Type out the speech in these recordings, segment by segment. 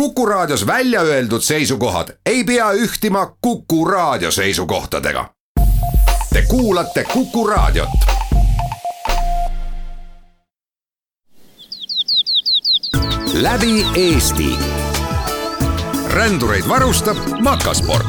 Kuku Raadios välja öeldud seisukohad ei pea ühtima Kuku Raadio seisukohtadega. Te kuulate Kuku Raadiot. läbi Eesti. rändureid varustab Makasport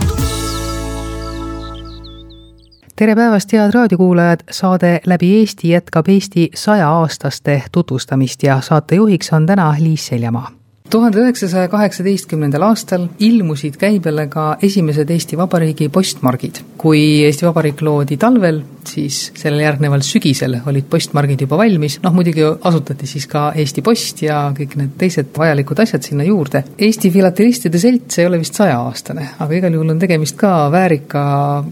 tere päevast, head raadiokuulajad, saade Läbi Eesti jätkab Eesti saja-aastaste tutvustamist ja saatejuhiks on täna Liis Seljamaa tuhande üheksasaja kaheksateistkümnendal aastal ilmusid käibele ka esimesed Eesti Vabariigi postmargid. kui Eesti Vabariik loodi talvel, siis sellele järgneval sügisel olid postmargid juba valmis, noh muidugi asutati siis ka Eesti Post ja kõik need teised vajalikud asjad sinna juurde. Eesti Filatelistide Selts ei ole vist sajaaastane, aga igal juhul on tegemist ka väärika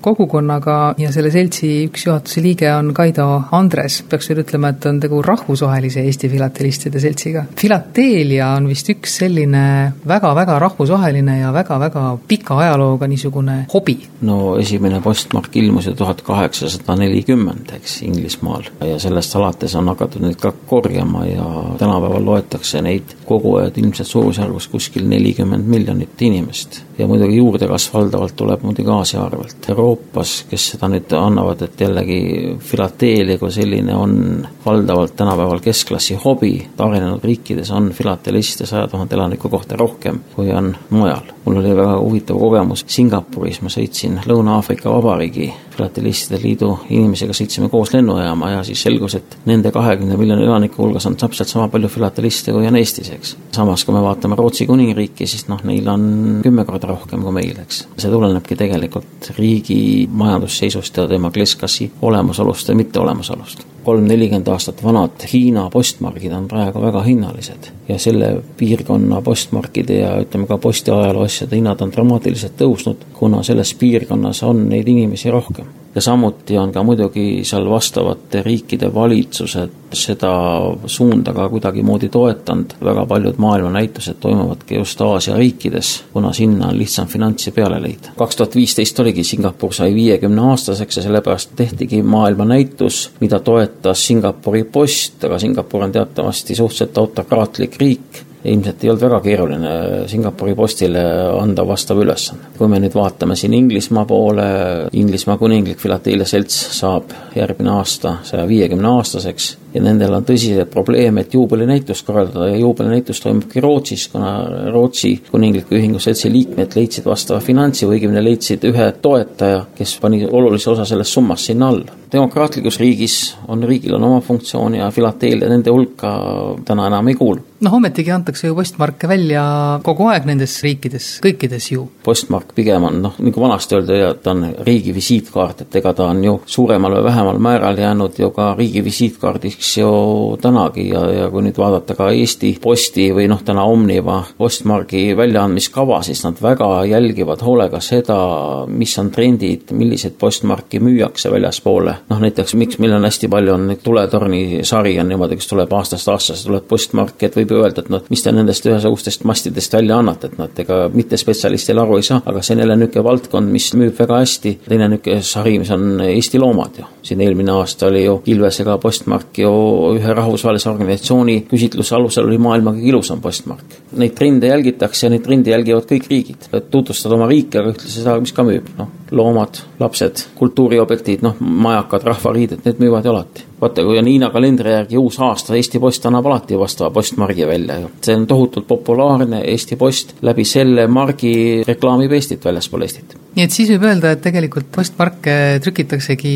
kogukonnaga ja selle seltsi üks juhatuse liige on Kaido Andres. peaks veel ütlema, et on tegu rahvusvahelise Eesti Filatelistide Seltsiga. filatelia on vist üks üks selline väga-väga rahvusvaheline ja väga-väga pika ajalooga niisugune hobi? no esimene postmark ilmus ju tuhat kaheksasada nelikümmend, eks, Inglismaal. ja sellest alates on hakatud neid ka korjama ja tänapäeval loetakse neid kogujaid ilmselt suurusjärgus kuskil nelikümmend miljonit inimest. ja muidugi juurdekasv valdavalt tuleb muidugi Aasia arvelt. Euroopas, kes seda nüüd annavad, et jällegi filatelia kui selline on valdavalt tänapäeval keskklassi hobi, arenenud riikides on filateliste sajad tuhat elaniku kohta rohkem, kui on mujal. Mul oli väga huvitav kogemus Singapuris, ma sõitsin Lõuna-Aafrika Vabariigi filatelistide liidu inimesega, sõitsime koos lennujaama ja siis selgus, et nende kahekümne miljoni elaniku hulgas on täpselt sama palju filateliste, kui on Eestis, eks. samas, kui me vaatame Rootsi kuningriiki, siis noh, neil on kümme korda rohkem kui meil, eks. see tulenebki tegelikult riigi majandusseisust ja tema klesskassi olemasolust ja mitteolemasolust kolm, nelikümmend aastat vanad Hiina postmargid on praegu väga hinnalised ja selle piirkonna postmarkide ja ütleme ka postiajaloo asjade hinnad on dramaatiliselt tõusnud, kuna selles piirkonnas on neid inimesi rohkem ja samuti on ka muidugi seal vastavate riikide valitsused seda suunda ka kuidagimoodi toetanud, väga paljud maailmanäitused toimuvadki just Aasia riikides, kuna sinna on lihtsam finantsi peale leida. kaks tuhat viisteist oligi, Singapur sai viiekümne aastaseks ja sellepärast tehtigi maailmanäitus, mida toetas Singapuri post, aga Singapur on teatavasti suhteliselt autokraatlik riik ilmselt ei olnud väga keeruline Singapuri postile anda vastav ülesanne. kui me nüüd vaatame siin Inglismaa poole, Inglismaa kuninglik filatelia selts saab järgmine aasta saja viiekümne aastaseks ja nendel on tõsiseid probleeme, et juubelinäitust korraldada ja juubelinäitus toimubki Rootsis, kuna Rootsi Kuningliku Ühingu Seltsi liikmed leidsid vastava finantsi või õigemini leidsid ühe toetaja, kes pani olulise osa sellest summast sinna alla. demokraatlikus riigis on riigil on oma funktsioon ja filatelia nende hulka täna enam ei kuulu noh, ometigi antakse ju postmarke välja kogu aeg nendes riikides, kõikides ju. postmark pigem on noh, nagu vanasti öeldi, ta on riigi visiitkaart, et ega ta on ju suuremal või vähemal määral jäänud ju ka riigi visiitkaardiks ju tänagi ja, ja kui nüüd vaadata ka Eesti Posti või noh, täna Omniva postmargi väljaandmiskava, siis nad väga jälgivad hoolega seda, mis on trendid, milliseid postmarki müüakse väljaspoole. noh, näiteks miks meil on hästi palju on tuletorni sari on niimoodi, kes tuleb aastast aastasse, tuleb postmark, et võib ju öelda, et noh, mis te nendest ühesugustest mastidest välja annate, et nad ega mittespetsialistile aru ei saa, aga see on jälle niisugune valdkond, mis müüb väga hästi. teine niisugune sari, mis on Eesti loomad ju, siin eelmine aasta oli ju Ilvesega postmark ju ühe rahvusvahelise organisatsiooni küsitluse alusel oli maailma kõige ilusam postmark. Neid trende jälgitakse ja neid trende jälgivad kõik riigid, et tutvustada oma riiki, aga ühtlasi seda, mis ka müüb, noh, loomad, lapsed, kultuuriobjektid, noh, majakad, rahvariided, need müüvad ju alati vaata, kui on Hiina kalendri järgi uus aasta, Eesti Post annab alati vastava postmargi välja ju. see on tohutult populaarne, Eesti Post läbi selle margi reklaamib Eestit väljaspool Eestit. nii et siis võib öelda, et tegelikult postmarke trükitaksegi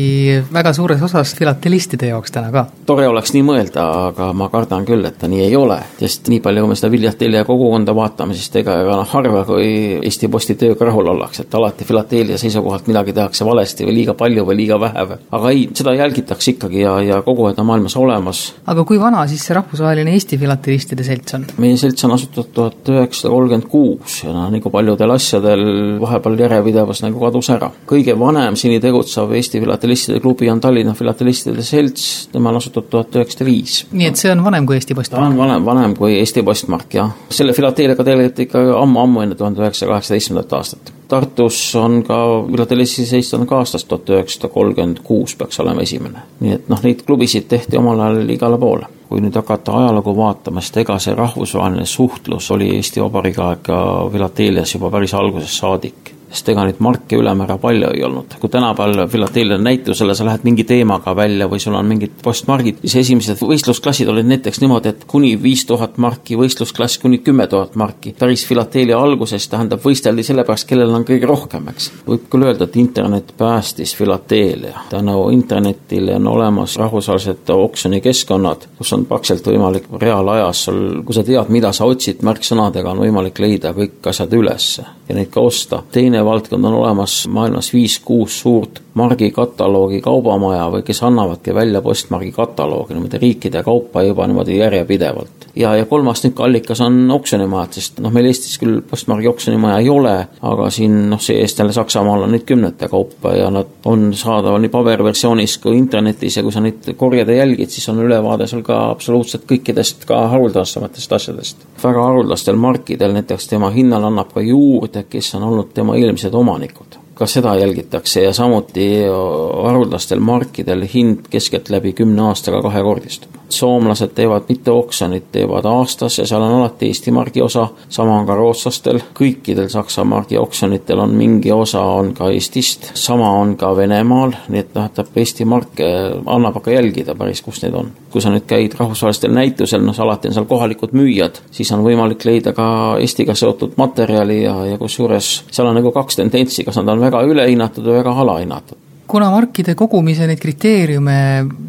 väga suures osas filatelistide jaoks täna ka? tore oleks nii mõelda, aga ma kardan küll, et ta nii ei ole, sest nii palju, kui me seda Viljatelia kogukonda vaatame, siis ega, ega noh, harva kui Eesti Posti tööga rahul ollakse, et alati filatelia seisukohalt midagi tehakse valesti või liiga palju või liiga vähe või, aga ei, seda jälgitakse ikkagi ja, ja kogujad on maailmas olemas. aga kui vana siis see rahvusvaheline Eesti filatelistide selts on? meie selts on asutatud tuhat üheksasada kolmkümmend kuus ja noh, nagu paljudel asjadel vahepeal järjepidevus nagu kadus ära. kõige vanem seni tegutsev Eesti filatelistide klubi on Tallinna Filatelistide Selts, tema on asutatud tuhat üheksasada viis. nii et see on vanem kui Eesti Postmark? ta on vanem, vanem kui Eesti Postmark, jah. selle filateeliaga tegeleti ikka ammu-ammu enne tuhande üheksasaja kaheksateistkümnendat aastat Tartus on ka Philadelphia's seisnud ka aastast tuhat üheksasada kolmkümmend kuus peaks olema esimene. nii et noh, neid klubisid tehti omal ajal igale poole kui nüüd hakata ajalugu vaatama, sest ega see rahvusvaheline suhtlus oli Eesti Vabariigi aega Philadelphia's juba päris algusest saadik sest ega neid marke ülemäära palju ei olnud. kui tänapäeval Philadelphia näitusele sa lähed mingi teemaga välja või sul on mingid postmargid, siis esimesed võistlusklassid olid näiteks niimoodi, et kuni viis tuhat marki, võistlusklass kuni kümme tuhat marki. päris Philadelphia alguses tähendab, võisteldi sellepärast, kellel on kõige rohkem, eks. võib küll öelda, et internet päästis Philadelphia. tänu internetile on olemas rahvusvahelised oksjonikeskkonnad, kus on praktiliselt võimalik reaalajas sul, kui sa tead, mida sa otsid, märksõnadega on võimalik leida kõik asjad ülesse ja neid ka osta. teine teine valdkond on olemas maailmas viis-kuus suurt margikataloogi kaubamaja või kes annavadki välja postmargi kataloogi niimoodi riikide kaupa juba niimoodi järjepidevalt. ja, ja kolmas niisugune allikas on oksjonimajad, sest noh, meil Eestis küll postmargi oksjonimaja ei ole, aga siin noh, see-eest jälle Saksamaal on neid kümnete kaupa ja nad on saadaval nii paberversioonis kui internetis ja kui sa neid korjad ja jälgid, siis on ülevaade sul ka absoluutselt kõikidest ka haruldasematest asjadest. väga haruldastel markidel näiteks tema hinnale annab ka juurde, kes on olnud tema eelmised omanikud. Ka seda jälgitakse ja samuti haruldastel markidel hind keskeltläbi kümne aastaga kahekordistub soomlased teevad mitte oksjonit, teevad aastas ja seal on alati Eesti margi osa, sama on ka rootslastel, kõikidel Saksa margi oksjonitel on mingi osa, on ka Eestist, sama on ka Venemaal, nii et tähendab, Eesti marke annab aga jälgida päris, kus need on. kui sa nüüd käid rahvusvahelistel näitusel, noh, alati on seal kohalikud müüjad, siis on võimalik leida ka Eestiga seotud materjali ja, ja kusjuures seal on nagu kaks tendentsi, kas nad on väga ülehinnatud või väga alahinnatud kuna markide kogumise neid kriteeriume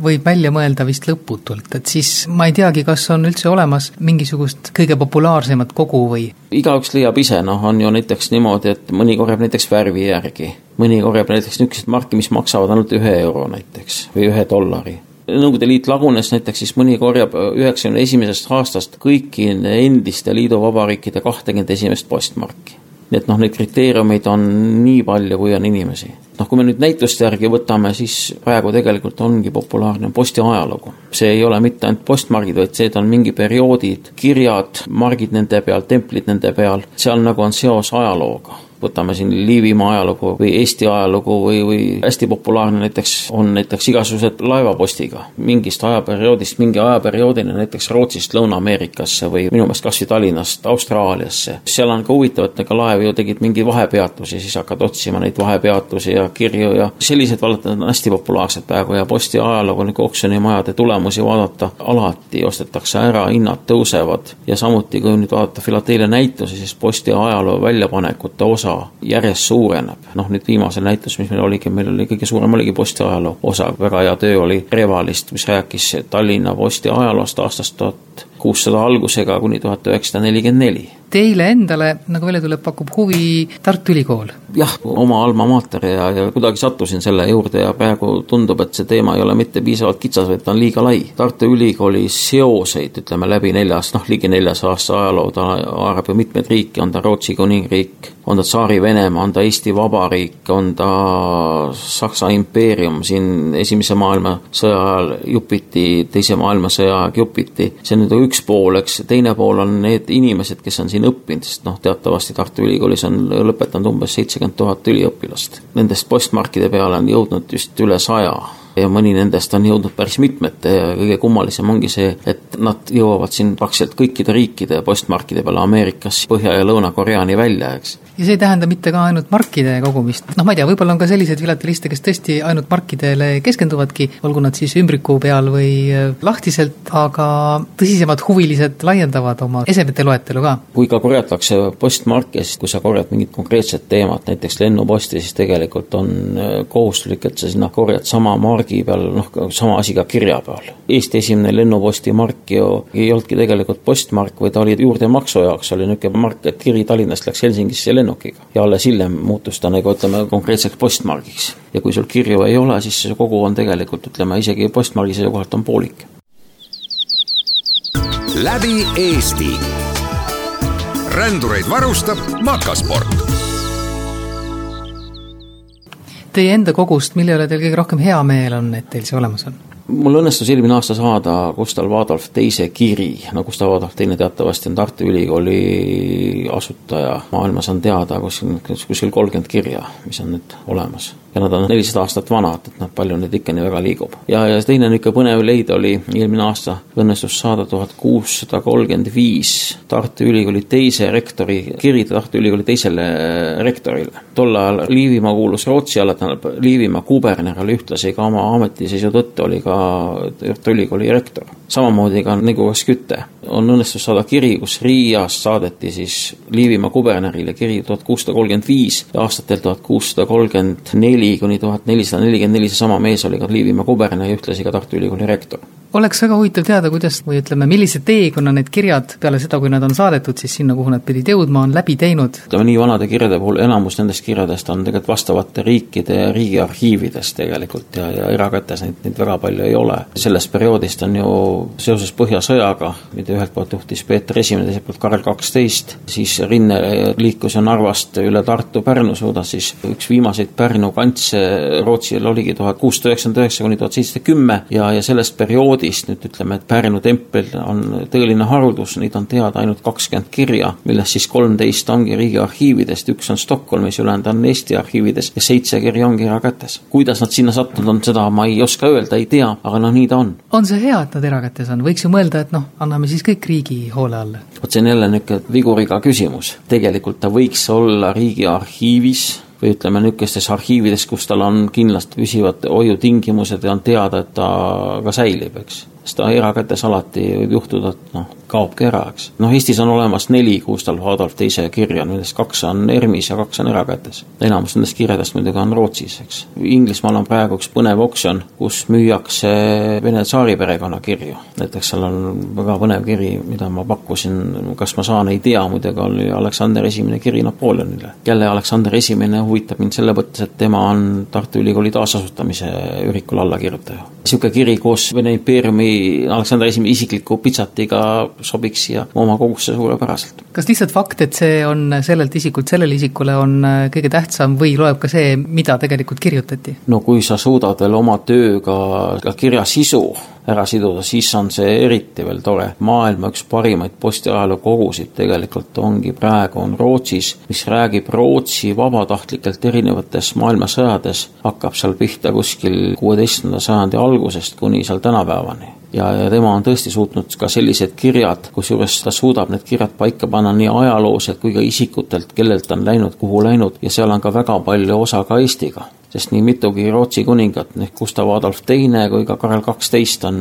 võib välja mõelda vist lõputult, et siis ma ei teagi, kas on üldse olemas mingisugust kõige populaarsemat kogu või? igaüks leiab ise, noh, on ju näiteks niimoodi, et mõni korjab näiteks värvi järgi, mõni korjab näiteks niisuguseid marke, mis maksavad ainult ühe euro näiteks või ühe dollari Nõukogude Liit lagunes näiteks, siis mõni korjab üheksakümne esimesest aastast kõiki endiste liiduvabariikide kahtekümmet esimest postmarki nii et noh, neid kriteeriumeid on nii palju, kui on inimesi. Noh, kui me nüüd näituste järgi võtame, siis praegu tegelikult ongi populaarne posti ajalugu. see ei ole mitte ainult postmargid, vaid see, on mingi perioodid, kirjad, margid nende peal, templid nende peal, seal nagu on seos ajalooga võtame siin Liivimaa ajalugu või Eesti ajalugu või, või hästi populaarne näiteks on näiteks igasugused laevapostiga. mingist ajaperioodist mingi ajaperioodini näiteks Rootsist Lõuna-Ameerikasse või minu meelest kas või Tallinnast Austraaliasse. seal on ka huvitav, et ega laev ju tegid mingeid vahepeatusi, siis hakkad otsima neid vahepeatusi ja kirju ja sellised valdkonnad on hästi populaarsed praegu ja posti ajalugu nagu oksjonimajade tulemusi vaadata, alati ostetakse ära, hinnad tõusevad ja samuti, kui nüüd vaadata Philadelphia näitusi, siis posti ajaloo väljapanekute osa osa järjest suureneb. noh, nüüd viimasel näitusel, mis meil oligi, meil oli kõige suurem oligi posti ajaloo osa, väga hea töö oli Revalist, mis rääkis Tallinna posti ajaloost aastast tuhat kuussada algusega kuni tuhat üheksasada nelikümmend neli. Teile endale, nagu välja tuleb, pakub huvi Tartu Ülikool? jah, oma alma mater ja, ja kuidagi sattusin selle juurde ja praegu tundub, et see teema ei ole mitte piisavalt kitsas, vaid ta on liiga lai. Tartu Ülikooli seoseid, ütleme läbi neljas, noh, ligi neljas aasta ajaloo, ta haarab ju mitmeid riike, on ta Rootsi kuningriik, on ta Tsaari-Venemaa, on ta Eesti Vabariik, on ta Saksa impeerium, siin Esimese maailmasõja ajal jupiti, Teise maailmasõja aeg jupiti, see on nüüd üks pool, eks, teine pool on need inimesed, kes on siin õppinud, sest noh, teatavasti Tartu Ülikoolis on lõpetanud umbes seitsekümmend tuhat üliõpilast. Nendest postmarkide peale on jõudnud vist üle saja ja mõni nendest on jõudnud päris mitmete ja kõige kummalisem ongi see, et nad jõuavad siin praktiliselt kõikide riikide postmarkide peale Ameerikas Põhja- ja Lõuna-Koreani välja, eks ja see ei tähenda mitte ka ainult markide kogumist, noh, ma ei tea, võib-olla on ka selliseid filateliste, kes tõesti ainult markidele keskenduvadki, olgu nad siis ümbriku peal või äh, lahtiselt, aga tõsisemad huvilised laiendavad oma esemete loetelu ka. kui ka korjatakse postmarke, siis kui sa korjad mingit konkreetset teemat, näiteks lennuposti, siis tegelikult on äh, kohustuslik, et sa sinna korjad sama margi peal, noh, sama asi ka kirja peal. Eesti esimene lennuposti mark ju ei olnudki tegelikult postmark, vaid ta oli juurdemaksu jaoks, oli niisugune mark, et kiri Tallinnast läks Helsingisse lennu lennukiga ja alles hiljem muutus ta nagu ütleme konkreetseks postmargiks. ja kui sul kirju ei ole, siis see kogu on tegelikult ütleme isegi postmargi seisukohalt on poolik. läbi Eesti. rändureid varustab Makasport. Teie enda kogust, mille üle teil kõige rohkem hea meel on, et teil see olemas on? mul õnnestus eelmine aasta saada Gustav Adolf teise kiri, no Gustav Adolf teine teatavasti on Tartu Ülikooli asutaja, maailmas on teada kuskil, kuskil kolmkümmend kirja, mis on nüüd olemas ja nad on nelisada aastat vanad, et noh, palju neid ikka nii väga liigub. ja, ja teine niisugune põnev leid oli, eelmine aasta õnnestus saada tuhat kuussada kolmkümmend viis Tartu Ülikooli teise rektori kiri Tartu Ülikooli teisele rektorile. tol ajal Liivimaa kuulus Rootsi alla, tähendab Liivimaa kuberner oli ühtlasi ka oma ametiseisu tõttu oli ka Tartu Ülikooli rektor. samamoodi ka Nigugas Küte on õnnestus saada kiri, kus Riiast saadeti siis Liivimaa kubernerile kiri tuhat kuussada kolmkümmend viis ja aastatel tuhat kuussada kolmkümmend neli kuni tuhat nelisada nelikümmend neli, seesama mees oli ka Liivimaa kuberner ja ühtlasi ka Tartu Ülikooli rektor oleks väga huvitav teada, kuidas või ütleme, millise teekonna need kirjad peale seda, kui nad on saadetud siis sinna, kuhu nad pidid jõudma, on läbi teinud? ütleme nii vanade kirjade puhul enamus nendest kirjadest on tegelikult vastavate riikide riigiarhiivides tegelikult ja, ja erakätes neid, neid väga palju ei ole. sellest perioodist on ju seoses Põhjasõjaga, mida ühelt poolt juhtis Peeter Esimene, teiselt poolt Karel kaksteist, siis rinne liikus ju Narvast üle Tartu Pärnu suunas, siis üks viimaseid Pärnu kantse Rootsil oligi tuhat kuussada üheksakümmend üheksa kuni tuhat seitsesada kümme ja, ja sellest perioodist perioodist nüüd ütleme, et Pärnu tempel on tõeline haruldus, neid on teada ainult kakskümmend kirja, millest siis kolmteist ongi riigi arhiividest, üks on Stockholmis, ülejäänud on Eesti arhiivides ja seitse kirja ongi erakätes. kuidas nad sinna sattunud on, seda ma ei oska öelda, ei tea, aga noh, nii ta on. on see hea, et nad erakätes on, võiks ju mõelda, et noh, anname siis kõik riigi hoole alla? vot see on jälle niisugune viguriga küsimus, tegelikult ta võiks olla riigi arhiivis või ütleme, niisugustes arhiivides, kus tal on kindlasti püsivad hoiutingimused ja on teada, et ta ka säilib, eks sest erakätes alati võib juhtuda, et noh, kaobki ära, eks. noh, Eestis on olemas neli Gustav Adolf teise kirja, millest kaks on ERM-is ja kaks on erakätes. enamus nendest kirjadest muidugi on Rootsis, eks. Inglismaal on praegu üks põnev oksjon, kus müüakse Vene tsaari perekonna kirju. näiteks seal on väga põnev kiri, mida ma pakkusin, kas ma saan, ei tea, muidugi oli Aleksander Esimene kiri Napoleonile. jälle Aleksander Esimene huvitab mind selle mõttes, et tema on Tartu Ülikooli taasasutamise ürikul allakirjutaja. niisugune kiri koos Vene impeeriumi Aleksander Esimene isikliku pitsatiga sobiks siia oma kogusse suurepäraselt. kas lihtsalt fakt, et see on sellelt isikult sellele isikule, on äh, kõige tähtsam või loeb ka see, mida tegelikult kirjutati? no kui sa suudad veel oma tööga ka kirja sisu ära siduda, siis on see eriti veel tore. maailma üks parimaid postiajaloo kogusid tegelikult ongi praegu, on Rootsis, mis räägib Rootsi vabatahtlikelt erinevates maailmasõjades, hakkab seal pihta kuskil kuueteistkümnenda sajandi algusest kuni seal tänapäevani ja, ja tema on tõesti suutnud ka sellised kirjad, kusjuures ta suudab need kirjad paika panna nii ajalooliselt kui ka isikutelt, kellelt on läinud, kuhu läinud ja seal on ka väga palju osa ka Eestiga sest nii mitugi Rootsi kuningat, ehk Gustav Adolf Teine kui ka Karel kaksteist on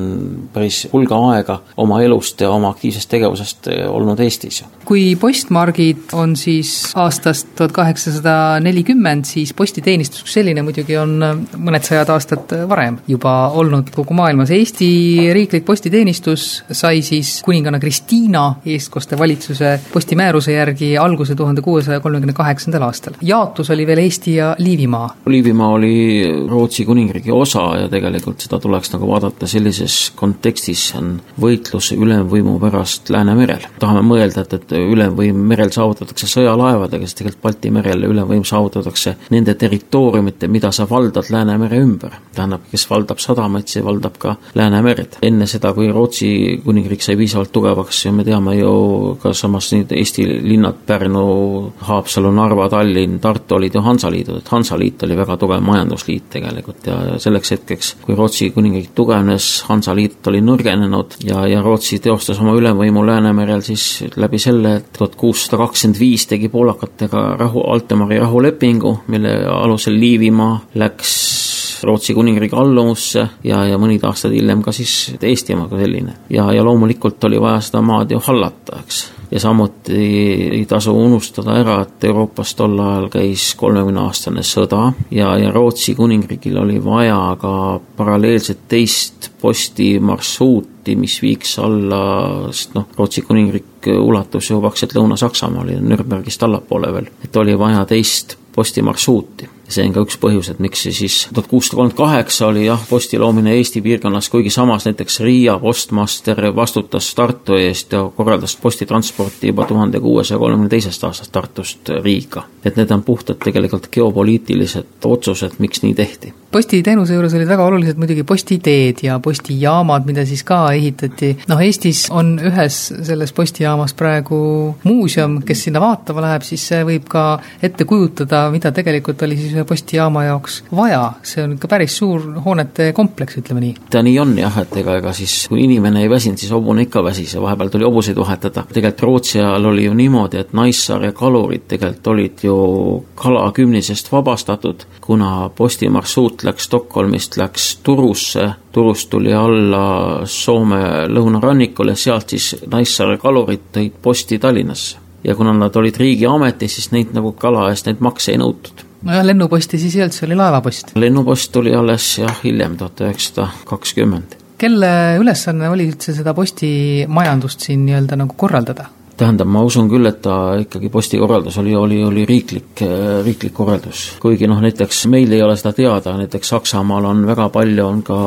päris hulga aega oma elust ja oma aktiivsest tegevusest olnud Eestis. kui postmargid on siis aastast tuhat kaheksasada nelikümmend, siis postiteenistus kui selline muidugi on mõned sajad aastad varem juba olnud kogu maailmas. Eesti riiklik postiteenistus sai siis kuninganna Kristiina eestkoste valitsuse postimääruse järgi alguse tuhande kuuesaja kolmekümne kaheksandal aastal. jaotus oli veel Eesti ja Liivimaa. Liivimaa Iirimaa oli Rootsi kuningriigi osa ja tegelikult seda tuleks nagu vaadata sellises kontekstis, see on võitlus ülemvõimu pärast Läänemerel. tahame mõelda, et, et ülemvõim merel saavutatakse sõjalaevadega, siis tegelikult Balti merel ülemvõim saavutatakse nende territooriumite, mida sa valdad Läänemere ümber. tähendab, kes valdab sadamaid, see valdab ka Läänemerd. enne seda, kui Rootsi kuningriik sai piisavalt tugevaks ja me teame ju ka samas need Eesti linnad, Pärnu, Haapsalu, Narva, Tallinn, Tartu olid ju Hansaliidud, et Hansaliit oli väga tugev tugev majandusliit tegelikult ja selleks hetkeks, kui Rootsi kuningriik tugevnes, Hansaliit oli nõrgenenud ja, ja Rootsi teostas oma ülemvõimu Läänemerel siis läbi selle, et tuhat kuussada kakskümmend viis tegi poolakatega rahu, Altemari rahulepingu, mille alusel Liivimaa läks Rootsi kuningriigi allumusse ja, ja mõned aastad hiljem ka siis Eestimaa kui selline. ja, ja loomulikult oli vaja seda maad ju hallata, eks. Ja samuti ei tasu unustada ära, et Euroopas tol ajal käis kolmekümneaastane sõda ja, ja Rootsi kuningriigil oli vaja ka paralleelselt teist postimarsruuti, mis viiks alla, sest noh, Rootsi kuningriik ulatus ju praktiliselt Lõuna-Saksamaale, Nürnbergist allapoole veel, et oli vaja teist postimarsruuti see on ka üks põhjus, et miks see siis tuhat kuussada kolmkümmend kaheksa oli jah, posti loomine Eesti piirkonnas, kuigi samas näiteks Riia postmaster vastutas Tartu eest ja korraldas postitransporti juba tuhande kuuesaja kolmekümne teisest aastast Tartust Riiga. et need on puhtalt tegelikult geopoliitilised otsused, miks nii tehti postiteenuse juures olid väga olulised muidugi postiteed ja postijaamad, mida siis ka ehitati. noh, Eestis on ühes selles postijaamas praegu muuseum, kes sinna vaatama läheb, siis see võib ka ette kujutada, mida tegelikult oli siis postijaama jaoks vaja. see on ikka päris suur hoonete kompleks, ütleme nii. ta nii on jah, et ega, ega siis kui inimene ei väsinud, siis hobune ikka väsis ja vahepeal tuli hobuseid vahetada. tegelikult Rootsi ajal oli ju niimoodi, et Naissaar ja kalurid tegelikult olid ju kalakümnisest vabastatud, kuna postimarsruut läks Stockholmist, läks Turusse, Turust tuli alla Soome lõunarannikule, sealt siis Naissaare kalurid tõid posti Tallinnasse. ja kuna nad olid riigiametis, siis neid nagu kala eest neid makse ei nõutud nojah, lennuposti siis ei olnud, see oli laevapost. lennupost tuli alles jah, hiljem, tuhat üheksasada kakskümmend. kelle ülesanne oli üldse seda postimajandust siin nii-öelda nagu korraldada? tähendab, ma usun küll, et ta ikkagi postikorraldus oli, oli, oli riiklik, riiklik korraldus. kuigi noh, näiteks meil ei ole seda teada, näiteks Saksamaal on väga palju, on ka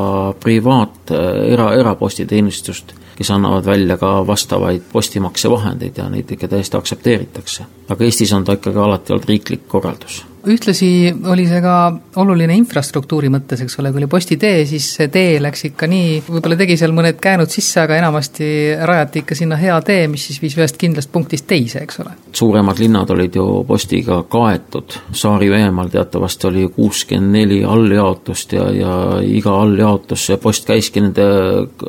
privaat, era, erapostiteenistust, kes annavad välja ka vastavaid postimaksevahendeid ja neid ikka täiesti aktsepteeritakse. aga Eestis on ta ikkagi alati olnud riiklik korraldus ühtlasi oli see ka oluline infrastruktuuri mõttes, eks ole, kui oli postitee, siis see tee läks ikka nii, võib-olla tegi seal mõned käänud sisse, aga enamasti rajati ikka sinna hea tee, mis siis viis ühest kindlast punktist teise, eks ole. suuremad linnad olid ju postiga kaetud, Saari-Venemaal teatavasti oli kuuskümmend neli alljaotust ja, ja iga alljaotus, post käiski nende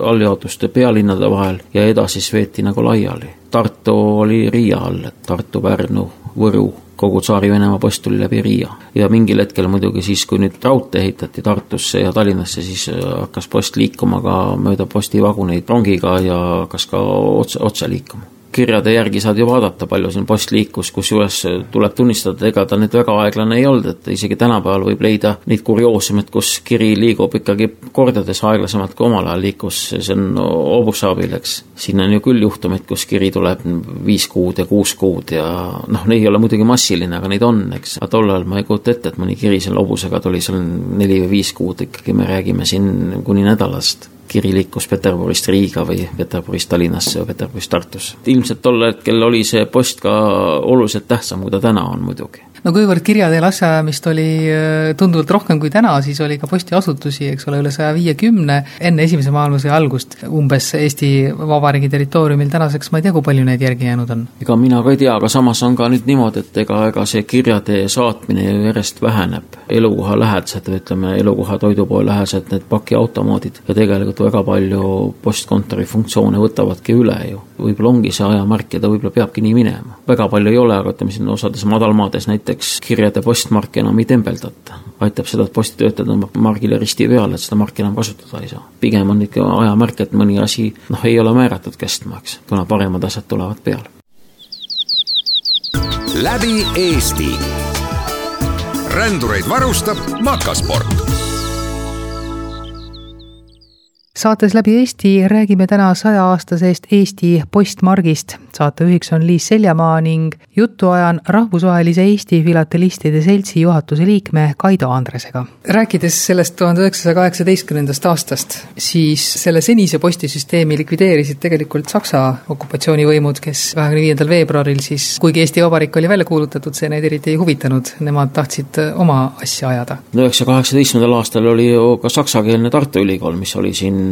alljaotuste pealinnade vahel ja edasi siis veeti nagu laiali. Tartu oli Riia all, et Tartu, Pärnu, Võru kogu Tsaari-Venemaa post tuli läbi Riia. ja mingil hetkel muidugi siis, kui nüüd raudtee ehitati Tartusse ja Tallinnasse, siis äh, hakkas post liikuma ka mööda postivaguneid rongiga ja hakkas ka otse, otse liikuma kirjade järgi saad ju vaadata, palju siin post liikus, kusjuures tuleb tunnistada, ega ta nüüd väga aeglane ei olnud, et isegi tänapäeval võib leida neid kurioosumeid, kus kiri liigub ikkagi kordades aeglasemalt, kui omal ajal liikus, see on hobuse abil, eks. siin on ju küll juhtumeid, kus kiri tuleb viis kuud ja kuus kuud ja noh, neid ei ole muidugi massiline, aga neid on, eks. aga tol ajal ma ei kujuta ette, et mõni kiri selle hobusega tuli seal neli või viis kuud, ikkagi me räägime siin kuni nädalast kiri liikus Peterburist Riiga või Peterburist Tallinnasse või Peterburist Tartusse. ilmselt tol hetkel oli see post ka oluliselt tähtsam, kui ta täna on muidugi no kuivõrd kirjateel asjaajamist oli äh, tunduvalt rohkem kui täna, siis oli ka postiasutusi, eks ole, üle saja viiekümne enne Esimese maailmasõja algust umbes Eesti Vabariigi territooriumil, tänaseks ma ei tea, kui palju neid järgi jäänud on. ega mina ka ei tea, aga samas on ka nüüd niimoodi, et ega, ega see kirjatee saatmine ju järjest väheneb. elukoha lähedased või ütleme, elukoha toidupoe lähedased, need pakiautomaadid ja tegelikult väga palju postkontori funktsioone võtavadki üle ju. võib-olla ongi see ajamärk ja ta võib-olla peabki nii minema. väga palju ei ole, aga ütleme siin osades madalmaades näiteks näiteks kirjade postmarki enam ei tembeldata. aitab seda, et postitöötaja tõmbab margile risti peale, et seda marki enam kasutada ei saa. pigem on ikka ajamärk, et mõni asi noh, ei ole määratud kestma, eks, kuna paremad asjad tulevad peale. läbi Eesti. rändureid varustab Makasport saates Läbi Eesti räägime täna sajaaastasest Eesti postmargist. saatejuhiks on Liis Seljamaa ning juttu ajan rahvusvahelise Eesti filatelistide seltsi juhatuse liikme Kaido Andresega. rääkides sellest tuhande üheksasaja kaheksateistkümnendast aastast, siis selle senise postisüsteemi likvideerisid tegelikult Saksa okupatsioonivõimud, kes kahekümne viiendal veebruaril siis, kuigi Eesti Vabariik oli välja kuulutatud, see neid eriti ei huvitanud, nemad tahtsid oma asja ajada. üheksasaja kaheksateistkümnendal aastal oli ju ka saksakeelne Tartu Ülikool, mis oli siin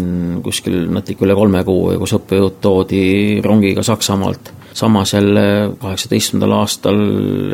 kuskil natuke üle kolme kuu, kus õppejõud toodi rongiga Saksamaalt samas jälle kaheksateistkümnendal aastal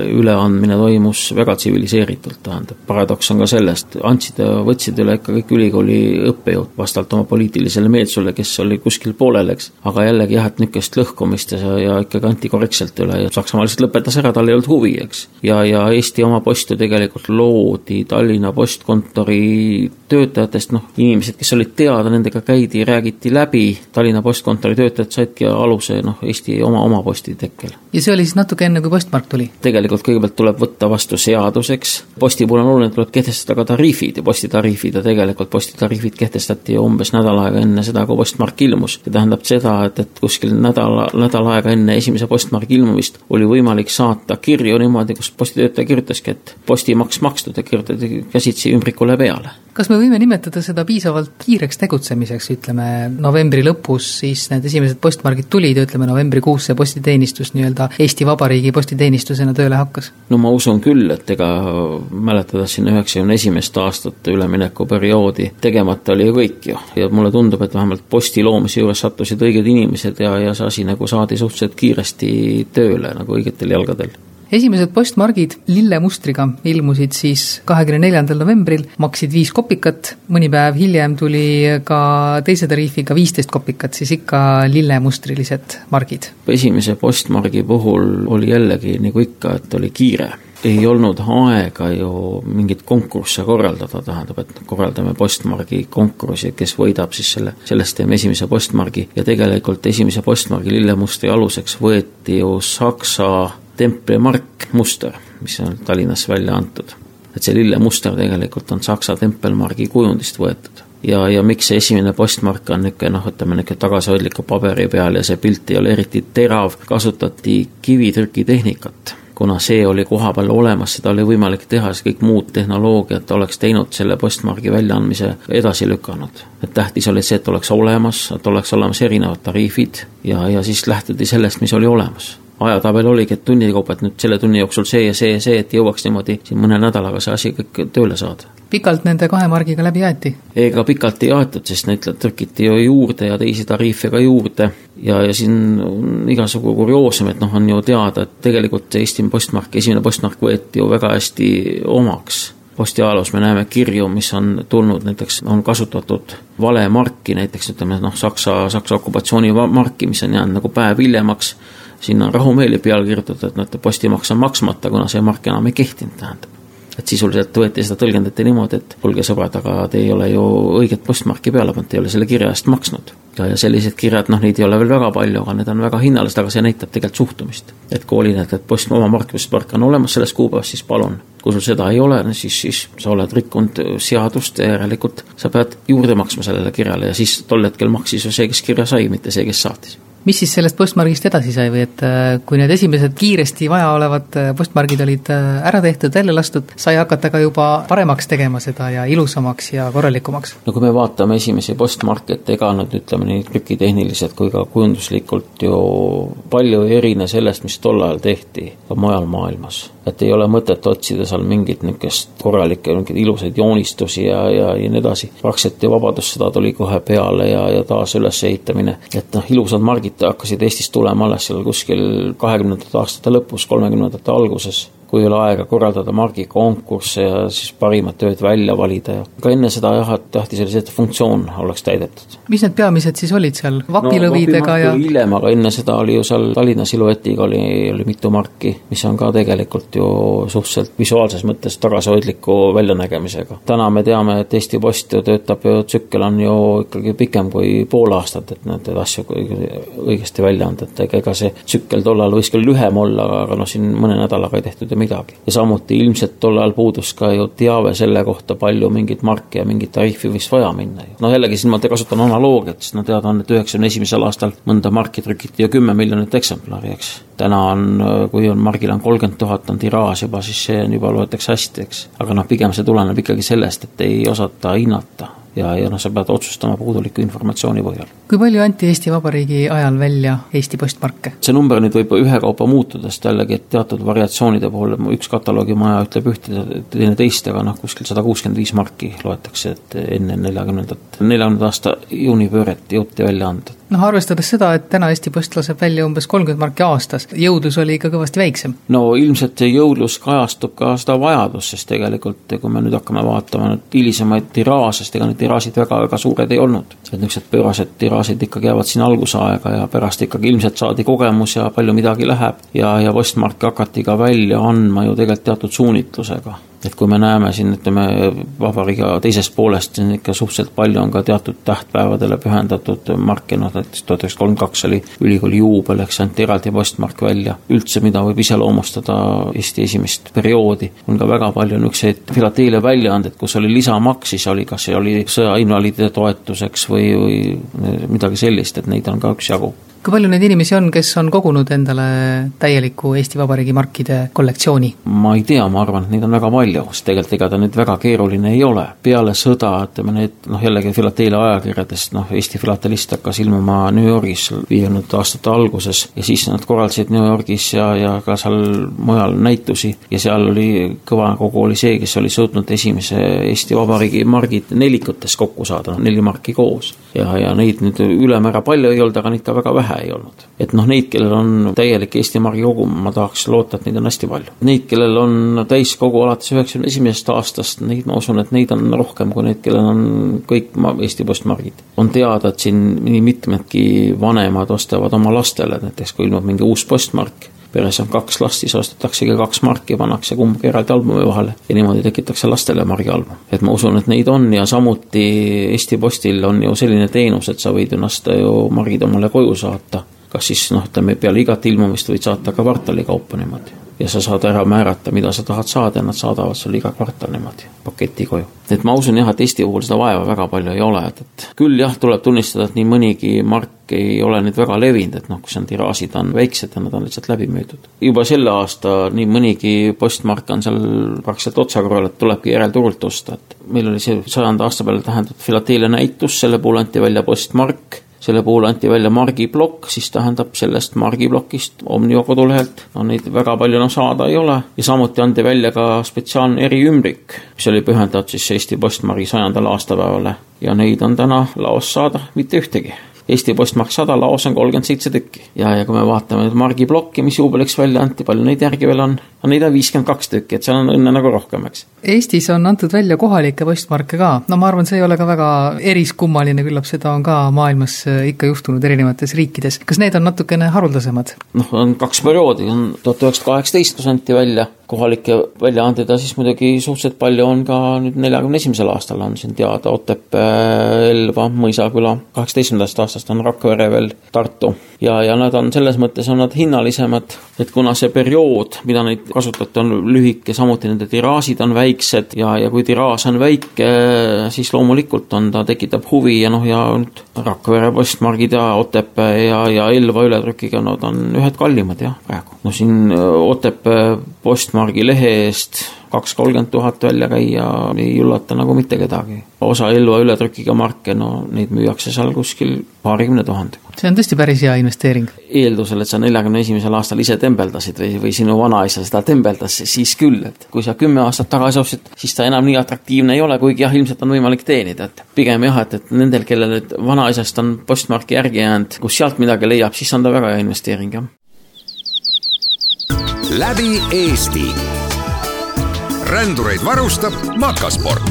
üleandmine toimus väga tsiviliseeritult, tähendab, paradoks on ka sellest, andsid ja võtsid üle ikka kõik ülikooli õppejõud vastavalt oma poliitilisele meelsusele, kes oli kuskil poolel, eks. aga jällegi jah, et niisugust lõhkumist ja, ja ikkagi anti korrektselt üle ja Saksamaa lihtsalt lõpetas ära, tal ei olnud huvi, eks. ja, ja Eesti oma post ju tegelikult loodi Tallinna postkontori töötajatest, noh, inimesed, kes olid teada, nendega käidi, räägiti läbi, Tallinna postkontori töötajad saidki aluse, noh, Eesti oma, oma posti tekkel. ja see oli siis natuke enne, kui postmark tuli? tegelikult kõigepealt tuleb võtta vastu seaduseks, posti puhul on oluline, tuleb kehtestada ka tariifid ja postitariifid ja tegelikult postitariifid kehtestati umbes nädal aega enne seda, kui postmark ilmus. see tähendab seda, et, et kuskil nädala, nädal aega enne esimese postmargi ilmumist oli võimalik saata kirju niimoodi, kus postitöötaja kirjutaski, et postimaks makstud ja kirjutati käsitsi ümbrikule peale kas me võime nimetada seda piisavalt kiireks tegutsemiseks, ütleme novembri lõpus siis need esimesed postmargid tulid ja ütleme novembrikuus see postiteenistus nii-öelda Eesti Vabariigi postiteenistusena tööle hakkas? no ma usun küll, et ega mäletades siin üheksakümne esimest aastat üleminekuperioodi, tegemata oli ju kõik ju ja mulle tundub, et vähemalt posti loomise juures sattusid õiged inimesed ja, ja see asi nagu saadi suhteliselt kiiresti tööle nagu õigetel jalgadel esimesed postmargid lillemustriga ilmusid siis kahekümne neljandal novembril, maksid viis kopikat, mõni päev hiljem tuli ka teise tariifiga viisteist kopikat, siis ikka lillemustrilised margid. esimese postmargi puhul oli jällegi nagu ikka, et oli kiire. Ei olnud aega ju mingeid konkursse korraldada, tähendab, et korraldame postmargi konkursi, kes võidab siis selle, sellest teeme esimese postmargi. Ja tegelikult esimese postmargi lillemustri aluseks võeti ju Saksa templimark muster, mis on Tallinnas välja antud. et see lillemuster tegelikult on Saksa tempelmargi kujundist võetud ja, ja miks see esimene postmark on niisugune noh, ütleme niisugune tagasihoidliku paberi peal ja see pilt ei ole eriti terav, kasutati kivitrükitehnikat kuna see oli kohapeal olemas, seda oli võimalik teha, siis kõik muud tehnoloogiad oleks teinud selle postmargi väljaandmise edasi lükanud. et tähtis oli see, et oleks olemas, et oleks olemas erinevad tariifid ja, ja siis lähtuti sellest, mis oli olemas ajatabel oligi, et tunni kaupa, et nüüd selle tunni jooksul see ja see ja see, et jõuaks niimoodi siin mõne nädalaga see asi kõik tööle saada. pikalt nende kahe margiga läbi aeti? ega pikalt ei aetud, sest neid trükiti ju juurde ja teisi tariife ka juurde ja, ja siin on igasugu kurioosum, et noh, on ju teada, et tegelikult see Eesti postmark, esimene postmark võeti ju väga hästi omaks posti ajaloos me näeme kirju, mis on tulnud, näiteks on kasutatud valemarki, näiteks ütleme noh, Saksa, Saksa okupatsioonimarki, mis on jäänud nagu päev hiljemaks sinna on rahumeeli peale kirjutatud, et näete, postimaks on maksmata, kuna see mark enam ei kehtinud, tähendab. et sisuliselt võeti seda, tõlgendati niimoodi, et kuulge sõbrad, aga te ei ole ju õiget postmarki peale pannud, te ei ole selle kirja eest maksnud. ja, ja sellised kirjad, noh, neid ei ole veel väga palju, aga need on väga hinnalised, aga see näitab tegelikult suhtumist. et kui oli need, et post, oma mark, postmark on olemas sellest kuupäevast, siis palun. kui sul seda ei ole, siis, siis sa oled rikkunud seadust ja järelikult sa pead juurde maksma sellele kirjale ja siis tol hetkel maksis ju see, kes kirja sai, mitte see, kes saatis mis siis sellest postmargist edasi sai või et äh, kui need esimesed kiiresti vajaolevad äh, postmargid olid äh, ära tehtud, välja lastud, sai hakata ka juba paremaks tegema seda ja ilusamaks ja korralikumaks? no kui me vaatame esimesi postmarke, et ega nad ütleme nii trükitehniliselt kui ka kujunduslikult ju palju ei erine sellest, mis tol ajal tehti ka mujal maailmas et ei ole mõtet otsida seal mingit niisugust korralikke, mingeid ilusaid joonistusi ja, ja, ja nii edasi. praktiliselt ju Vabadussõda tuli kohe peale ja, ja taas ülesehitamine, et noh, ilusad margid hakkasid Eestis tulema alles seal kuskil kahekümnendate aastate lõpus, kolmekümnendate alguses kui ei ole aega korraldada margikonkursse ja siis parimad tööd välja valida ja ka enne seda jah, et tähtis oli see, et funktsioon oleks täidetud. mis need peamised siis olid seal, vapilõvidega no, ja? hiljem, aga enne seda oli ju seal Tallinna siluetiga oli, oli mitu marki, mis on ka tegelikult ju suhteliselt visuaalses mõttes tagasihoidliku väljanägemisega. täna me teame, et Eesti Post ju töötab ju, tsükkel on ju ikkagi pikem kui pool aastat, et neid asju õigesti välja anda, et ega see tsükkel tollal võis küll lühem olla, aga noh, siin mõne nädalaga ei tehtud ju midagi. ja samuti ilmselt tol ajal puudus ka ju teave selle kohta, palju mingit marki ja mingit tariifi võiks vaja minna ju. noh, jällegi siin ma kasutan analoogiat, sest no teada on, et üheksakümne esimesel aastal mõnda marki trükiti ju kümme miljonit eksemplari, eks. täna on, kui on margil on kolmkümmend tuhat on tiraaž juba, siis see on juba, loetakse hästi, eks. aga noh, pigem see tuleneb ikkagi sellest, et ei osata hinnata ja, ja noh, sa pead otsustama puuduliku informatsiooni põhjal. kui palju anti Eesti Vabariigi ajal välja Eesti postmarke? see number nüüd võib ühekaupa muutuda, sest jällegi, et teatud variatsioonide puhul üks kataloogimaja ütleb ühte, teine teist, aga noh, kuskil sada kuuskümmend viis marki loetakse, et enne neljakümnendat, neljakümnenda aasta juunipööret jõuti välja anda noh, arvestades seda, et täna Eesti Post laseb välja umbes kolmkümmend marki aastas, jõudlus oli ikka kõvasti väiksem. no ilmselt see jõudlus kajastub ka seda vajadust, sest tegelikult kui me nüüd hakkame vaatama nüüd hilisemaid tiraaže, sest ega need tiraažid väga-väga suured ei olnud. et niisugused pöörased tiraažid ikkagi jäävad siin algusaega ja pärast ikkagi ilmselt saadi kogemus ja palju midagi läheb ja, ja postmarke hakati ka välja andma ju tegelikult teatud suunitlusega et kui me näeme siin, ütleme, vabariigi teisest poolest siin ikka suhteliselt palju on ka teatud tähtpäevadele pühendatud marke, noh näiteks tuhat üheksasada kolmkümmend kaks oli ülikooli juubel, eks anti eraldi postmark välja. üldse, mida võib iseloomustada Eesti esimest perioodi, on ka väga palju niisuguseid filateelia väljaandeid, kus oli lisamaks, siis oli, kas see oli sõjainvaliidide toetuseks või, või midagi sellist, et neid on ka üksjagu kui palju neid inimesi on, kes on kogunud endale täieliku Eesti Vabariigi markide kollektsiooni? ma ei tea, ma arvan, et neid on väga palju, sest tegelikult ega ta nüüd väga keeruline ei ole. peale sõda, ütleme need noh, jällegi filatelia ajakirjadest, noh, Eesti filatelist hakkas ilmuma New Yorgis viiekümnendate aastate alguses ja siis nad korraldasid New Yorgis ja, ja ka seal mujal näitusi ja seal oli kõva kogu oli see, kes oli suutnud esimese Eesti Vabariigi margid nelikutes kokku saada, noh neli marki koos. ja, ja neid nüüd ülemäära palju ei olnud, aga neid ka väga vähe ei olnud. et noh, neid, kellel on täielik Eesti margi kogum, ma tahaks loota, et neid on hästi palju. Neid, kellel on täiskogu alates üheksakümne esimesest aastast, neid ma usun, et neid on rohkem kui neid, kellel on kõik Eesti postmargid. on teada, et siin nii mitmedki vanemad ostavad oma lastele, näiteks kui ilmub mingi uus postmark peres on kaks last, siis ostetaksegi kaks marki, pannakse kumbki eraldi albumi vahele ja niimoodi tekitakse lastele margialbum. et ma usun, et neid on ja samuti Eesti Postil on ju selline teenus, et sa võid ennast ju margid omale koju saata. kas siis noh, ütleme peale igat ilmumist võid saata ka kvartali kaupa niimoodi ja sa saad ära määrata, mida sa tahad saada ja nad saadavad sulle iga kvartal niimoodi paketi koju. et ma usun jah, et Eesti puhul seda vaeva väga palju ei ole, et, et küll jah, tuleb tunnistada, et nii mõnigi mark ei ole nüüd väga levinud, et noh, kus on tiraažid on väiksed ja nad on lihtsalt läbi müüdud. juba selle aasta nii mõnigi postmark on seal praktiliselt otsakorral, et tulebki järelturult osta, et meil oli see sajanda aasta peale tähendatud filatelia näitus, selle puhul anti välja postmark selle puhul anti välja margiplokk, siis tähendab sellest margiplokist Omniva kodulehelt, no neid väga palju enam saada ei ole. ja samuti anti välja ka spetsiaalne eriümbrik, mis oli pühendatud siis Eesti Postmargi sajandale aastapäevale ja neid on täna laos saada mitte ühtegi Eesti Postmark sada, laos on kolmkümmend seitse tükki. ja, ja kui me vaatame nüüd margiplokki, mis juubeliks välja anti, palju neid järgi veel on? no neid on viiskümmend kaks tükki, et seal on õnne nagu rohkem, eks. Eestis on antud välja kohalikke postmarke ka, no ma arvan, see ei ole ka väga eriskummaline, küllap seda on ka maailmas äh, ikka juhtunud erinevates riikides. kas need on natukene haruldasemad? noh, on kaks perioodi, on tuhat üheksasada kaheksateist, kus anti välja kohalikke väljaandeid ja siis muidugi suhteliselt palju on ka nüüd neljakümne esimesel aastal on siin teada Otepää, Elva, Mõisaküla, kaheksateistkümnendast aastast on Rakvere veel, Tartu. ja, ja nad on selles mõttes on nad hinnalisemad, et kuna see periood, mida neid kasutati, on lühike, samuti nende tiraažid on väiksed ja, ja kui tiraaž on väike, siis loomulikult on, ta tekitab huvi ja noh, ja nüüd Rakvere postmargid ja Otepää ja, ja Elva ületrükiga, nad on ühed kallimad jah, praegu. No siin Otepää postmark Margi lehe eest kaks kolmkümmend tuhat välja käia ei üllata nagu mitte kedagi. osa Elva ületrükiga marke, no neid müüakse seal kuskil paarikümne tuhandega. see on tõesti päris hea investeering. eeldusel, et sa neljakümne esimesel aastal ise tembeldasid või, või sinu vanaisa seda tembeldas, siis küll, et kui sa kümme aastat tagasi ostsid, siis ta enam nii atraktiivne ei ole, kuigi jah, ilmselt on võimalik teenida, et pigem jah, et, et nendel, kellel nüüd vanaisast on postmarki järgi jäänud, kus sealt midagi leiab, siis on ta väga hea investeering, jah läbi Eesti. rändureid varustab Makasport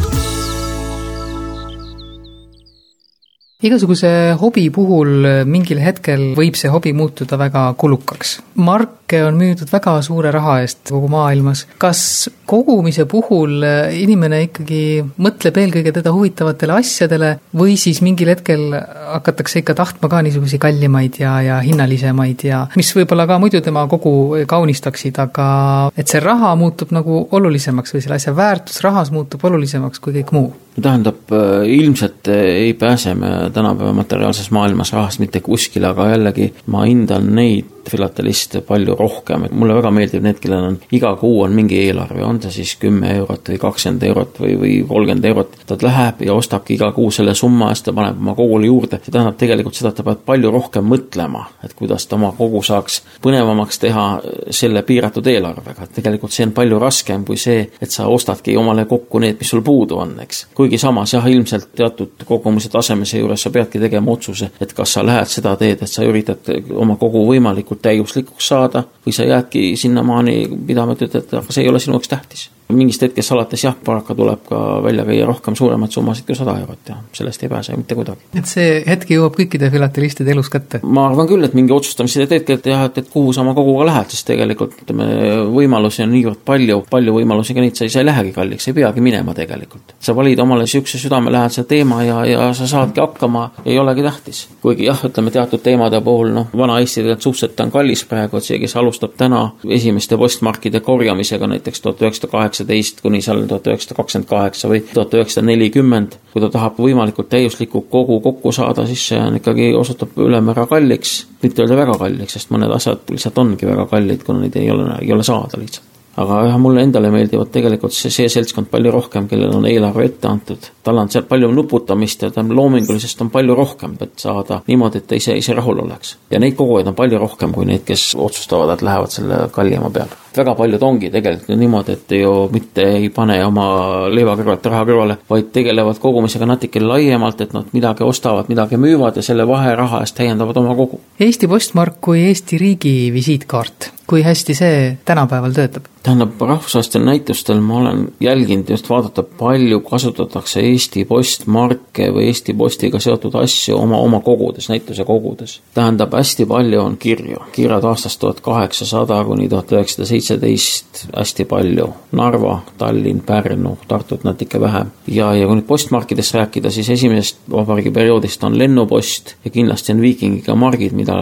igasuguse hobi puhul mingil hetkel võib see hobi muutuda väga kulukaks. marke on müüdud väga suure raha eest kogu maailmas. kas kogumise puhul inimene ikkagi mõtleb eelkõige teda huvitavatele asjadele või siis mingil hetkel hakatakse ikka tahtma ka niisuguseid kallimaid ja, ja hinnalisemaid ja mis võib-olla ka muidu tema kogu kaunistaksid, aga et see raha muutub nagu olulisemaks või selle asja väärtus rahas muutub olulisemaks kui kõik muu tähendab, ilmselt ei pääse me tänapäeva materiaalses maailmas rahast mitte kuskile, aga jällegi ma hindan neid filateliste palju rohkem, et mulle väga meeldib need, kellel on iga kuu on mingi eelarve, on ta siis kümme eurot või kakskümmend eurot või, või kolmkümmend eurot. ta läheb ja ostabki iga kuu selle summa eest, ta paneb oma kogule juurde, see tähendab tegelikult seda, et ta peab palju rohkem mõtlema, et kuidas ta oma kogu saaks põnevamaks teha selle piiratud eelarvega, et tegelikult see on palju raskem kui see, et sa ostadki omale kokku need, mis sul puudu on, eks. kuigi samas jah, ilmselt teatud kogumise tasemese juures sa peadki tegema otsuse, et kas sa lähed seda teed, et sa üritad oma kogu võimalikult täiuslikuks saada või sa jäädki sinnamaani pidama, et ütled, aga see ei ole sinu jaoks tähtis mingist hetkest alates jah, paraku tuleb ka välja käia rohkem suuremaid summasid kui sada eurot ja sellest ei pääse mitte kuidagi. et see hetk jõuab kõikide filatelistide elus kätte? ma arvan küll, et mingi otsustamise teedki, et jah, et, et kuhu sa oma koguga lähed, sest tegelikult ütleme, võimalusi on niivõrd palju, palju võimalusi ka neid, sa ei, sa ei lähegi kalliks, ei peagi minema tegelikult. sa valid omale niisuguse südamelähedase teema ja, ja sa saadki hakkama, ei olegi tähtis. kuigi jah, ütleme teatud teemade puhul noh, Vana-Eesti tegelikult suhteliselt on kallis praegu, et see, kes alustab täna esimeste postmarkide korjamisega näiteks tuhat üheksasada kaheksa kaheksateist kuni seal tuhat üheksasada kakskümmend kaheksa või tuhat üheksasada nelikümmend. kui ta tahab võimalikult täiuslikku kogu kokku saada, siis see on ikkagi, osutub ülemäära kalliks, mitte öelda väga kalliks, sest mõned asjad lihtsalt ongi väga kallid, kuna neid ei ole, ei ole saada lihtsalt aga jah, mulle endale meeldivad tegelikult see, see seltskond palju rohkem, kellel on eelarve ette antud. tal on seal palju nuputamist ja tal loomingulisest on palju rohkem, et saada niimoodi, et ta ise, ise rahul oleks. ja neid kogujaid on palju rohkem kui neid, kes otsustavad, et lähevad selle kallima peale. Väga paljud ongi tegelikult niimoodi, et ju mitte ei pane oma leiva kõrvalt raha kõrvale, vaid tegelevad kogumisega natuke laiemalt, et nad midagi ostavad, midagi müüvad ja selle vaheraha eest täiendavad oma kogu. Eesti postmark kui Eesti riigi visiitkaart kui hästi see tänapäeval töötab? tähendab, rahvusvahelistel näitustel ma olen jälginud just vaadata, palju kasutatakse Eesti postmarke või Eesti Postiga seotud asju oma, oma kogudes, näituse kogudes. tähendab, hästi palju on kirju, kirjad aastast tuhat kaheksasada kuni tuhat üheksasada seitseteist, hästi palju. Narva, Tallinn, Pärnu, Tartut natuke vähem. ja, ja kui nüüd postmarkidest rääkida, siis esimesest vabariigi perioodist on lennupost ja kindlasti on viikingiga margid, mida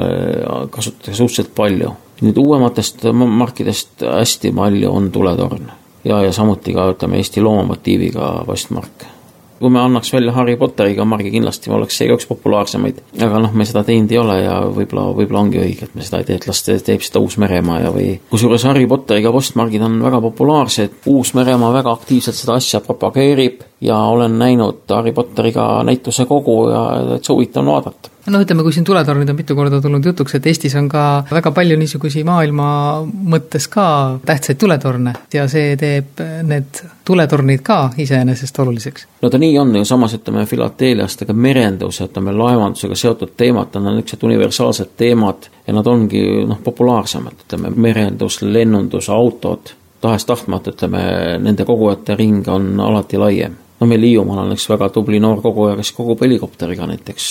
kasutatakse suhteliselt palju nüüd uuematest markidest hästi palju on tuletorn ja, ja samuti ka ütleme Eesti loomamotiiviga postmarke. Kui me annaks välja Harry Potteriga margi, kindlasti oleks see ka üks populaarsemaid, aga noh, me seda teinud ei ole ja võib-olla, võib-olla ongi õige, et me seda ei tee, et las teeb seda Uus-Meremaa ja või kusjuures Harry Potteriga postmargid on väga populaarsed, Uus-Meremaa väga aktiivselt seda asja propageerib ja olen näinud Harry Potteriga näituse kogu ja täitsa huvitav on vaadata no ütleme, kui siin tuletornid on mitu korda tulnud jutuks, et Eestis on ka väga palju niisugusi maailma mõttes ka tähtsaid tuletorne ja see teeb need tuletornid ka iseenesest oluliseks. no ta nii on ju, samas ütleme filateeliast, ega merendus, ütleme laevandusega seotud teemad on niisugused universaalsed teemad ja nad ongi noh, populaarsemad, ütleme merendus, lennundus, autod, tahes-tahtmata ütleme, nende kogujate ring on alati laiem no meil Hiiumaal on üks väga tubli noor koguja, kes kogub helikopteriga näiteks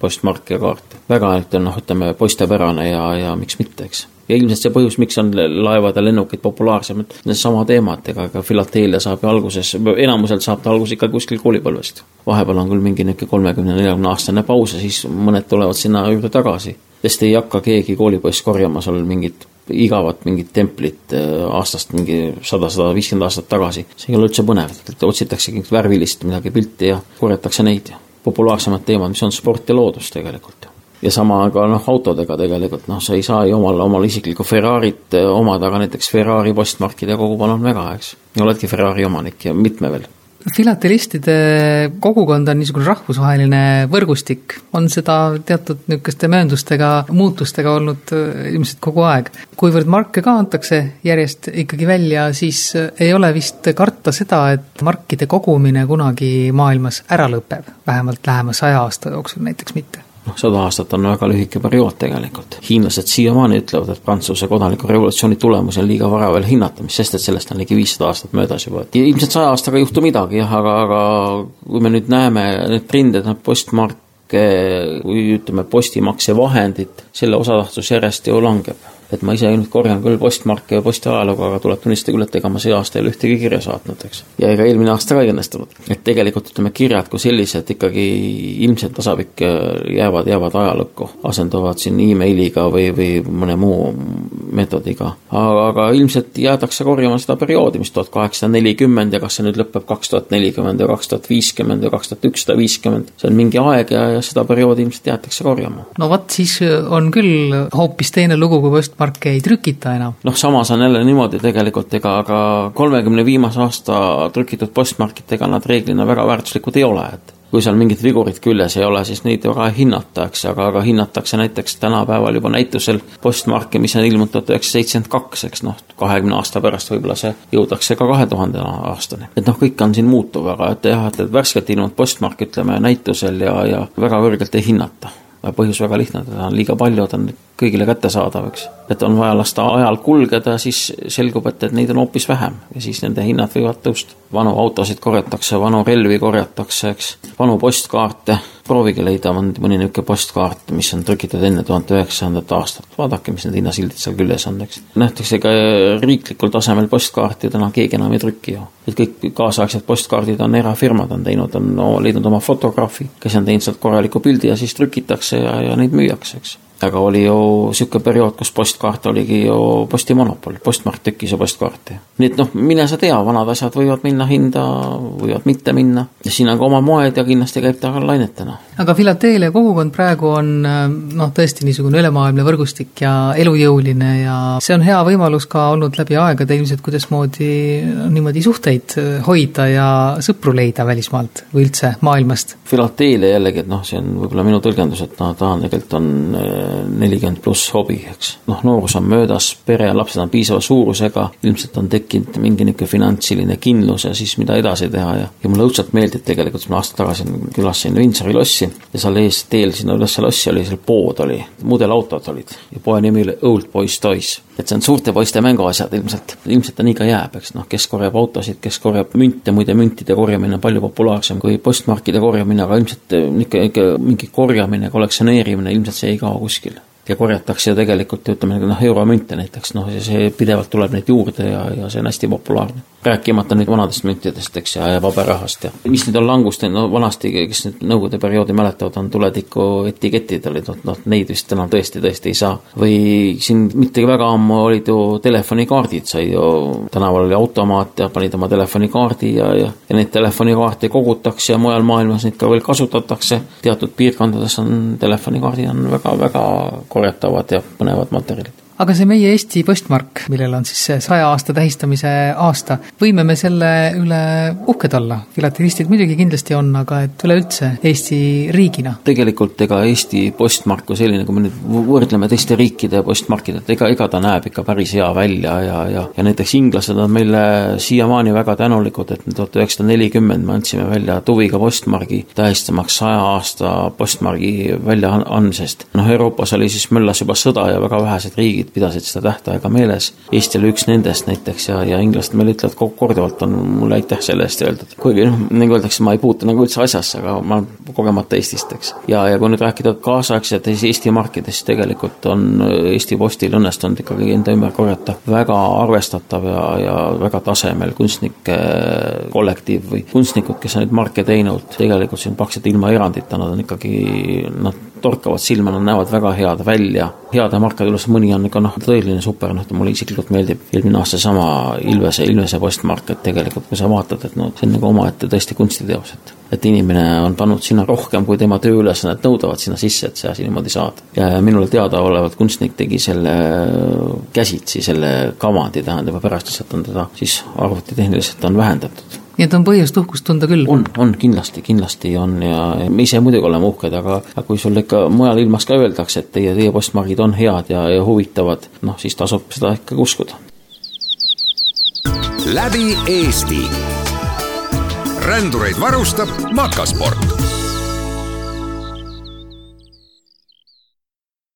postmarke ja kaarte. väga ütleme noh, ütleme poistepärane ja, ja miks mitte, eks. ja ilmselt see põhjus, miks on laevad ja lennukid populaarsemad, seesama teema, et ega ka filateelia saab ju alguses, enamuselt saab ta alguse ikka kuskil koolipõlvest. vahepeal on küll mingi niisugune kolmekümne, neljakümne aastane paus ja siis mõned tulevad sinna juurde tagasi. sest ei hakka keegi koolipoiss korjama seal mingit igavat mingit templit äh, aastast mingi sada, sada viiskümmend aastat tagasi. see ei ole üldse põnev, et otsitakse mingit värvilist midagi pilti ja korjatakse neid populaarsemad teemad, mis on sport ja loodus tegelikult. ja sama ka noh, autodega tegelikult, noh, sa ei saa ju omal, omal isiklikku Ferrarit eh, omada, aga näiteks Ferrari postmarkide kogukonnal on väga, eks. oledki Ferrari omanik ja mitme veel filatelistide kogukond on niisugune rahvusvaheline võrgustik, on seda teatud niisuguste mööndustega, muutustega olnud äh, ilmselt kogu aeg. kuivõrd marke ka antakse järjest ikkagi välja, siis äh, ei ole vist karta seda, et markide kogumine kunagi maailmas ära lõpeb, vähemalt lähema saja aasta jooksul näiteks mitte noh, sada aastat on väga lühike periood tegelikult. hiinlased siiamaani ütlevad, et Prantsuse kodaniku revolutsiooni tulemusi on liiga vara veel hinnata, mis sest, et sellest on ligi viissada aastat möödas juba, et ilmselt saja aastaga ei juhtu midagi jah, aga, aga kui me nüüd näeme need trendid, need postmarke, kui ütleme, postimaksevahendid, selle osatähtsus järjest ju langeb et ma ise nüüd korjan küll postmarke ja postiajalugu, aga tuleb tunnistada küll, et ega ma see aasta ei ole ühtegi kirja saatnud, eks. ja ega eelmine aasta ka ei õnnestunud. et tegelikult ütleme, kirjad kui sellised ikkagi ilmselt tasapikk jäävad, jäävad ajalukku, asenduvad siin emailiga või, või mõne muu meetodiga. aga, ilmselt jäädakse korjama seda perioodi, mis tuhat kaheksasada nelikümmend ja kas see nüüd lõpeb kaks tuhat nelikümmend ja kaks tuhat viiskümmend ja kaks tuhat ükssada viiskümmend, see on mingi aeg ja, ja seda perioodi ilmselt jäetakse korjama. no vot, siis on küll hoopis teine lugu, kui post postmarke ei trükita enam. noh, samas on jälle niimoodi tegelikult, ega ka kolmekümne viimase aasta trükitud postmarkidega nad reeglina väga väärtuslikud ei ole, et kui seal mingit vigurit küljes ei ole, siis neid väga ei hinnata, eks, aga, aga hinnatakse näiteks tänapäeval juba näitusel postmarke, mis on ilmunud tuhat üheksasada seitsekümmend kaks, eks noh, kahekümne aasta pärast võib-olla see jõudakse ka kahe tuhande aastani. et noh, kõik on siin muutuv, aga et jah, et värskelt ilmunud postmark, ütleme, näitusel ja, ja väga kõrgelt ei hinnata põhjus väga lihtne, teda on liiga palju, ta on kõigile kättesaadav, eks. et on vaja lasta ajal kulgeda, siis selgub, et, et neid on hoopis vähem ja siis nende hinnad võivad tõusta. vanu autosid korjatakse, vanu relvi korjatakse, eks, vanu postkaarte, proovige leida mõni, niisugune postkaart, mis on trükitud enne tuhat üheksasadat aastat, vaadake, mis need hinnasildid seal küljes on, eks. nähtakse ka riiklikul tasemel postkaarti täna keegi enam ei trüki ju. et kõik kaasaegsed postkaardid on erafirmad on teinud, on leidnud oma fotograafi, kes on teinud sealt korraliku pildi ja siis trükitakse ja, ja neid müüakse, eks aga oli ju niisugune periood, kus postkaart oligi ju postimonopol, postmark tükkis ju postkaarti. nii et noh, mine sa tea, vanad asjad võivad minna hinda, võivad mitte minna ja siin on ka oma moed ja kindlasti käib ta ka lainetena. Aga Filateelia kogukond praegu on noh, tõesti niisugune ülemaailmne võrgustik ja elujõuline ja see on hea võimalus ka olnud läbi aegade ilmselt, kuidasmoodi niimoodi suhteid hoida ja sõpru leida välismaalt või üldse maailmast. Filateelia jällegi, et noh, see on võib-olla minu tõlgendus, et noh, ta on tegelikult on nelikümmend pluss hobi, eks. noh, noorus on möödas, pere ja lapsed on piisava suurusega, ilmselt on tekkinud mingi niisugune finantsiline kindlus ja siis mida edasi teha ja, ja mulle õudselt meeldib tegelikult, ma aasta tagasi külastasin Windsori lossi ja seal ees teel sinna ülesse lossi oli seal pood oli, mudelautod olid ja poe nimi oli Old Boys Toys. et see on suurte poiste mänguasjad ilmselt, ilmselt ta nii ka jääb, eks. Noh, kes korjab autosid, kes korjab münte, muide müntide korjamine on palju populaarsem kui postmarkide korjamine, aga ilmselt niisugune mingi korjamine, kollektsioneerimine, ilmselt see ei kao kuskile ja korjatakse ju tegelikult ütleme noh, euromünte näiteks, noh, ja see pidevalt tuleb neid juurde ja, ja see on hästi populaarne. rääkimata nüüd vanadest müntidest, eks, ja, ja paberrahast ja mis nüüd on langust, no vanasti, kes nüüd Nõukogude perioodi mäletavad, on tuletiku etiketid olid, noh, noh, neid vist enam tõesti, tõesti ei saa. või siin mitte väga ammu olid ju telefonikaardid, sai ju, tänaval oli automaat ja panid oma telefonikaardi ja, ja, ja neid telefonikaarte kogutakse ja mujal maailmas neid ka veel kasutatakse. teatud piirkondades on telefonikaardid on väga-väga korjattavat ja panevat materiaalit. Aga see meie Eesti postmark, millel on siis see saja aasta tähistamise aasta, võime me selle üle uhked olla? filatelistid muidugi kindlasti on, aga et üleüldse Eesti riigina? tegelikult ega Eesti postmark kui selline, kui me nüüd võrdleme teiste riikide postmarkidega, ega, ega ta näeb ikka päris hea välja ja, ja, ja näiteks inglased on meile siiamaani väga tänulikud, et tuhat üheksasada nelikümmend me andsime välja Tuviga postmargi, tähistamaks saja aasta postmargi väljaandmisest. noh, Euroopas oli siis möllas juba sõda ja väga vähesed riigid riigid pidasid seda tähtaega meeles. Eesti oli üks nendest näiteks ja, ja inglased meile ütlevad korduvalt on mulle aitäh selle eest öeldud. kuigi noh, nagu öeldakse, ma ei puutu nagu üldse asjasse, aga ma olen kogemata Eestist, eks. ja, ja kui nüüd rääkida kaasaegsetest Eesti markidest, tegelikult on Eesti Postil õnnestunud ikkagi enda ümber korjata väga arvestatav ja, ja väga tasemel kunstnike kollektiiv või kunstnikud, kes on neid marke teinud, tegelikult siin praktiliselt ilma erandita, nad on ikkagi, nad torkavad silma, nad näevad väga head välja. heade markade juures mõni on ikka noh, tõeline super, noh, mulle isiklikult meeldib eelmine aasta sama Ilvese, Ilvese postmark, et tegelikult kui sa vaatad, et noh, see on nagu omaette tõesti kunstiteos, et et inimene on pannud sinna rohkem, kui tema tööülesanded nõudavad sinna sisse, et see asi niimoodi saada. ja minule teadaolevalt kunstnik tegi selle käsitsi, selle kavandi, tähendab, ja pärast lihtsalt on teda siis arvutitehniliselt on vähendatud nii et on põhjust uhkust tunda küll? on, on kindlasti, kindlasti on ja me ise muidugi oleme uhked, aga, aga kui sulle ikka mujal ilmas ka öeldakse, et teie, teie postmargid on head ja, ja huvitavad, noh siis tasub seda ikkagi uskuda. läbi Eesti. rändureid varustab Makasport